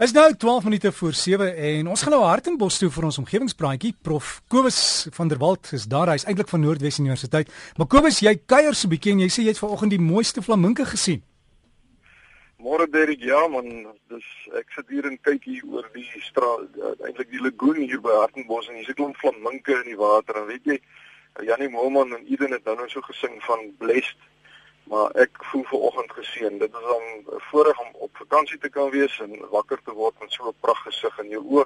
Is nou 12 minute voor 7 en ons gaan nou Hartenbos toe vir ons omgewingspraatjie. Prof Kobus van der Walt is daar. Hy's eintlik van Noordwes Universiteit. Maar Kobus, jy kuier so 'n bietjie en jy sê jy het vanoggend die mooiste flaminke gesien. Môre Derek, ja man, dis ek sit hier en kyk hier oor die straat, uh, eintlik die lagoon hier by Hartenbos en hier's 'n klomp flaminke in die water. En weet jy, Janie Moelman en Eden het nou so gesing van blessed maar ek voel ver oggend geseën. Dit is dan voorreg om op vakansie te kan wees en wakker te word met so 'n pragtige gesig in jou oë.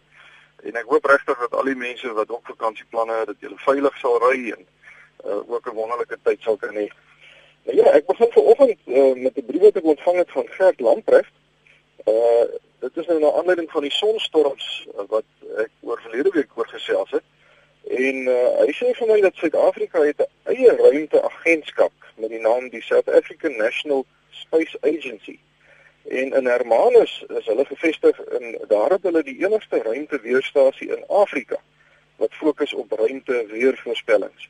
En ek hoop regtig dat al die mense wat ook vakansieplanne het, dat hulle veilig sal ry en uh, ook 'n wonderlike tyd sal kan hê. Nou ja, ek begin ver oggend uh, met 'n brief wat ek ontvang het van Gert Lamprecht. Uh dit is nou na aanleiding van die sonstorms uh, wat ek oor verlede week oor gesels het. En uh, hy sê vir my dat Suid-Afrika het 'n eie ruimteagentskap naam die South African National Space Agency. En in Hermanus is hulle gevestig in daar het hulle die enigste ruimteweerstasie in Afrika wat fokus op ruimteweervoorspellings.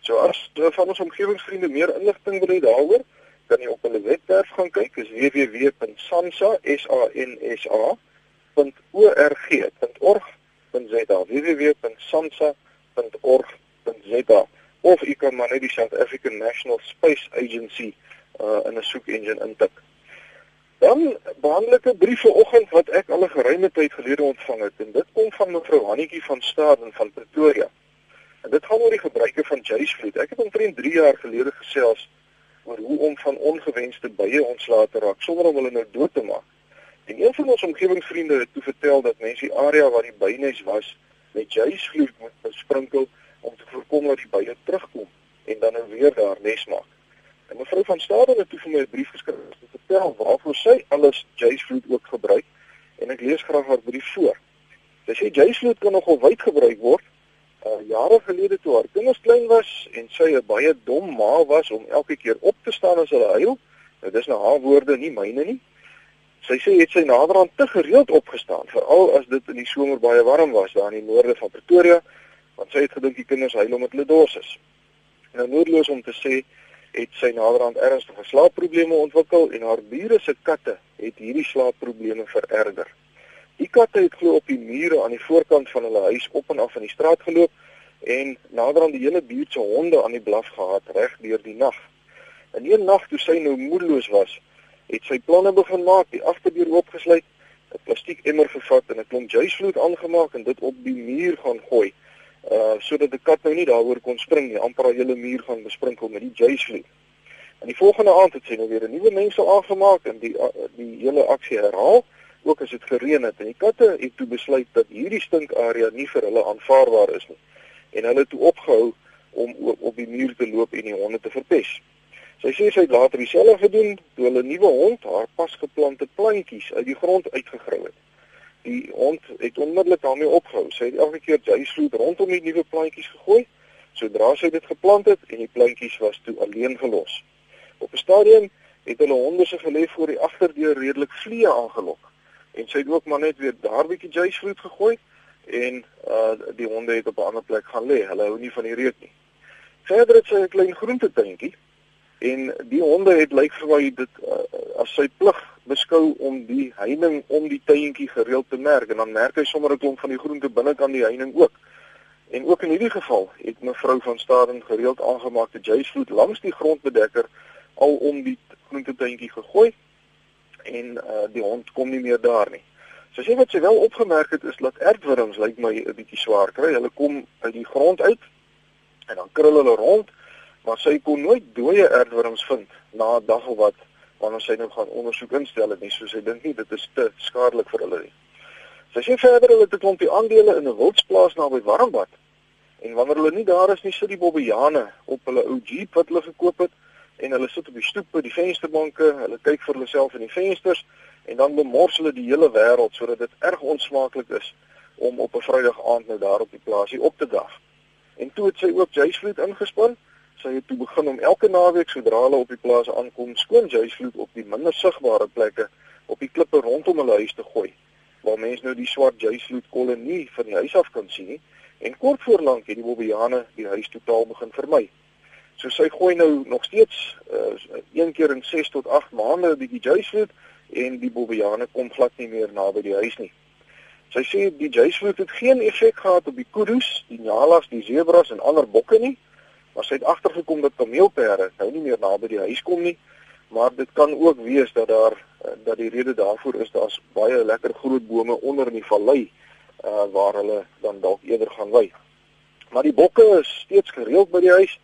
So as van ons omgewingsvriende meer inligting wil hê daaroor, kan jy op hulle webwerf gaan kyk, is www.sansa.org.za www.sansa.org.za of u kan maar net die South African National Space Agency uh, in 'n soek engine intik. Dan behandel ek 'n brief vanoggend wat ek al 'n geruime tyd gelede ontvang het en dit kom van mevrou Hannetjie van Staden van Pretoria. En dit gaan oor die gebruike van Jacefoot. Ek het omtrent 3 jaar gelede gesels oor hoe om van ongewenste bye ontslae te raak sonder om hulle nou dood te maak. En een van ons omgewingsvriende het toe vertel dat mense die area waar die bynes was met Jacefoot moet besprinkel om te voorkom dat die bye terugkom en dan nou weer daar nes maak. En mevrou van Staden het toe vir my 'n brief geskryf om te vertel waarvoor sy alles Jacefoot ook gebruik en ek lees graag haar brief voor. Sy sê Jacefoot kan nogal wyd gebruik word. Uh, jare gelede toe haar kinders klein was en sy 'n baie dom ma was om elke keer op te staan as hulle huil. Nou dis nou haar woorde, nie myne nie. Sy sê het sy naderhand te gereeld opgestaan, veral as dit in die somer baie warm was daar in die noorde van Pretoria want sy het gedink die kinders huil omdat hulle dors is. Nou noodloos om te sê het sy naderhand ernstige slaapprobleme ontwikkel en haar bure se katte het hierdie slaapprobleme vererger. Die katte het glo op die mure aan die voorkant van hulle huis op en af in die straat geloop en naderhand die hele buurt se honde aan die blaf gehad reg deur die nag. In 'n nag toe sy nou moedeloos was, het sy planne begin maak, die agterdeur oopgesluit, 'n plastiek emmer gevat en 'n klomp juisvloed aangemaak en dit op die muur gaan gooi uh sodat die kat nou nie daaroor kon spring nie, amper al hele muur gaan besprinkel met die juicevlieg. En die volgende aand het sy nou weer 'n nuwe mengsel aangemaak en die uh, die hele aksie herhaal, ook as dit gereën het en die katte het toe besluit dat hierdie stinkarea nie vir hulle aanvaarbaar is nie. En hulle het toe opgehou om op, op die muur te loop en die honde te verpes. Sy sê sy het later dieselfde gedoen toe hulle nuwe hond haar pasgeplante plantjies uit die grond uitgegrou het die hond het onmiddellik daarmee opgehou. Sy het elke keer juisvloed rondom die nuwe plantjies gegooi. Sodra sy dit geplant het en die plantjies was toe alleen gelos. Op 'n stadium het hulle honde se gelê voor die agterdeur redelik vliee aangelok. En sy het ook maar net weer daar bietjie juisvloed gegooi en uh die honde het op 'n ander plek gaan lê. Hulle hou nie van die reuk nie. Verder het sy 'n klein groentetuintjie en die honde het lyk vir my dit uh, as sy plig beskou om die heining om die tuintjie gereeld te merk en dan merk hy sommer 'n klomp van die groente binnekant die heining ook. En ook in hierdie geval het mevrou van Staden gereeld aangemaakte juicevloed langs die grondbedekker al om die groentetuintjie gegooi en uh, die hond kom nie meer daar nie. So sê wat sy wel opgemerk het is dat aardwurms lyk my 'n bietjie swaar kry. Hulle kom uit die grond uit en dan krul hulle rond, maar sy kon nooit dooie aardwurms vind na 'n dag of wat wanneer sy nou gaan ondersoek instel het nie soos sy dink nie dit is te skadelik vir hulle nie. Sy sê verder hulle het 'n klompie aandele in 'n wildsplaas naby Warmbad. En wanneer hulle nie daar is nie, sit die bobbejane op hulle ou Jeep wat hulle gekoop het en hulle sit op die stoep by die vensterbanke, hulle kyk vir hulle self in die vensters en dan bemors hulle die hele wêreld sodat dit erg onsmaaklik is om op 'n Vrydag aand nou daar op die plaasie op te dag. En toe het sy ook Jacefoot ingespan sy het toe begin om elke naweek sodra hulle op die plaas aankom skoon juisvloed op die minder sigbare plekke op die klippe rondom hulle huis te gooi waar mense nou die swart juisvloed kolle nie van die huis af kan sien nie en kort voor lank het die bobbejane die huis totaal begin vermy so sy gooi nou nog steeds uh, een keer in 6 tot 8 maande 'n bietjie juisvloed en die bobbejane kom glad nie meer naby die huis nie. Sy sê die jaysvloed het geen effek gehad op die kuddes, die nyalas, die zebras en ander bokke nie, maar sy het agtergekom dat kameelperde nou nie meer naby die huis kom nie. Maar dit kan ook wees dat daar eh, dat die rede daarvoor is daar's baie lekker groot bome onder in die vallei uh, waar hulle dan dalk eerder gaan wy. Maar die bokke is steeds gereeld by die huis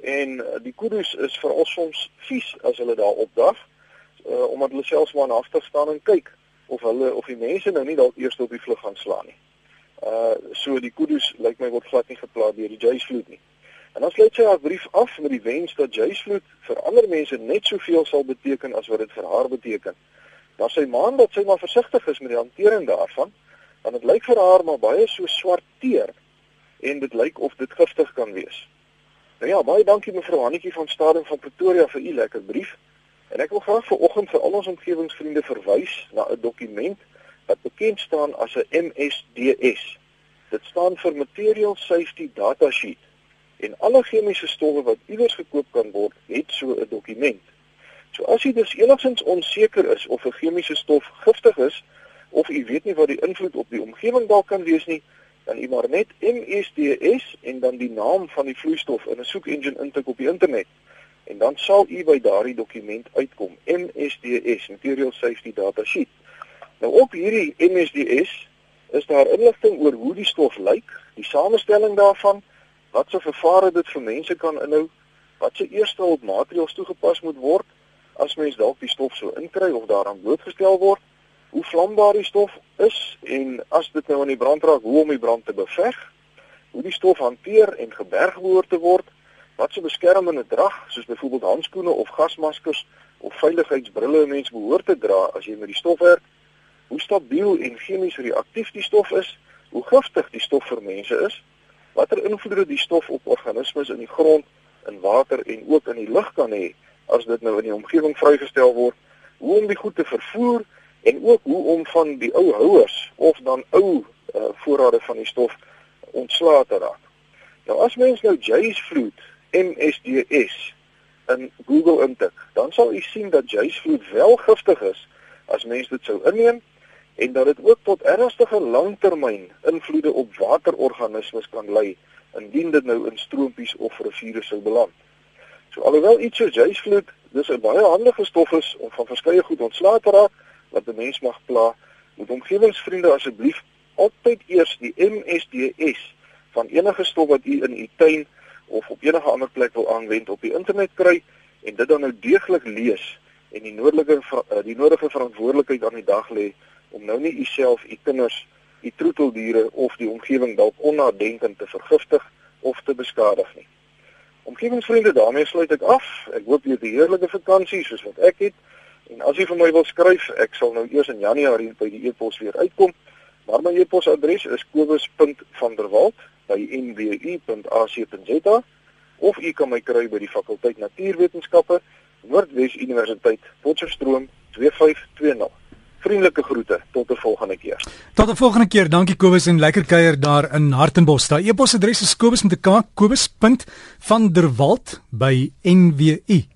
en uh, die kuddes is veral soms vies as hulle daar opdag uh, omdat hulle selfs maar nagtig staan en kyk of hulle of die mense nou nie dalk eers op die vlug gaan slaan nie. Uh so die kuddes lyk my word glad nie geplaas deur die jaysvloed nie. En dan sluit sy haar brief af met die wens dat jaysvloed vir ander mense net soveel sal beteken as wat dit vir haar beteken. Dan sy maan dat sy maar versigtig is met die hantering daarvan, want dit lyk vir haar maar baie so swart teer en dit lyk of dit giftig kan wees. Nou ja, baie dankie mevrou Hannetjie van Stadium van Pretoria vir u lekker brief. En ek wil graag vanoggend vir al ons omgewingsvriende verwys na 'n dokument wat bekend staan as 'n MSDS. Dit staan vir Material Safety Data Sheet. En alle chemiese stowwe wat iewers gekoop kan word, het so 'n dokument. So as jy dus enigstens onseker is of 'n chemiese stof giftig is of jy weet nie wat die invloed op die omgewing dalk kan wees nie, dan jy maar net MSDS en dan die naam van die vloeistof in 'n soekengine intik op die internet en dan sal u by daardie dokument uitkom MSDS Material Safety Data Sheet. Nou op hierdie MSDS is daar inligting oor hoe die stof lyk, die samestelling daarvan, wat se vervare dit vir mense kan inhou, wat se eerste hulp maatreëls toegepas moet word as mens dalk die stof sou inkry of daaraan blootgestel word, hoe vlambaar die stof is en as dit nou aan die brand raak, hoe om die brand te beveg, hoe die stof hanteer en geberg behoort te word wat se beskermende drag soos byvoorbeeld handskoene of gasmaskers of veiligheidsbrille 'n mens behoort te dra as jy met die stof werk, hoe stabiel en chemies reaktief die stof is, hoe giftig die stof vir mense is, watter invloede die stof op organismes in die grond, in water en ook in die lug kan hê as dit nou in die omgewing vrygestel word, hoe om die goed te vervoer en ook hoe om van die ou houers of dan ou uh, voorrade van die stof ontslae te raak. Nou as mens nou Jays vloed MSDS in Google intik, dan sal u sien dat jaysvloed wel giftig is as mens dit sou inneem en dat dit ook tot ernstige langtermyn invloede op waterorganismes kan lei indien dit nou in stroompies of riviere sou beland. So alhoewel iets soos jaysvloed dis 'n baie handige stof is om van verskeie goed ontslae te raak wat 'n mens mag pla, moet omgewingsvriende asseblief altyd eers die MSDS van enige stof wat u in u tuin of op enige ander plek wil aanwend op die internet kry en dit dan nou deeglik lees en die nodige eh, die nodige verantwoordelikheid aan die dag lê om nou nie u self, u kinders, u troeteldiere of die omgewing dalk onnadenkend te vergiftig of te beskadig nie. Omgewingsvriende, daarmee sluit ek af. Ek hoop jy het 'n heerlike vakansie soos wat ek het. En as jy vir my wil skryf, ek sal nou eers in Januarie by die e-pos weer uitkom. Maar my e-posadres is kobus.vanderwalt by nwu.ac.za of u kan my kry by die fakulteit Natuurwetenskappe Noordwes Universiteit Potchefstroom 2520. Vriendelike groete tot 'n volgende keer. Tot 'n volgende keer. Dankie Kobus en lekker kuier daar in Hartenbos. Daai e-posadres is kobus met 'n k kobus.vanderwalt by nwu.ac.za.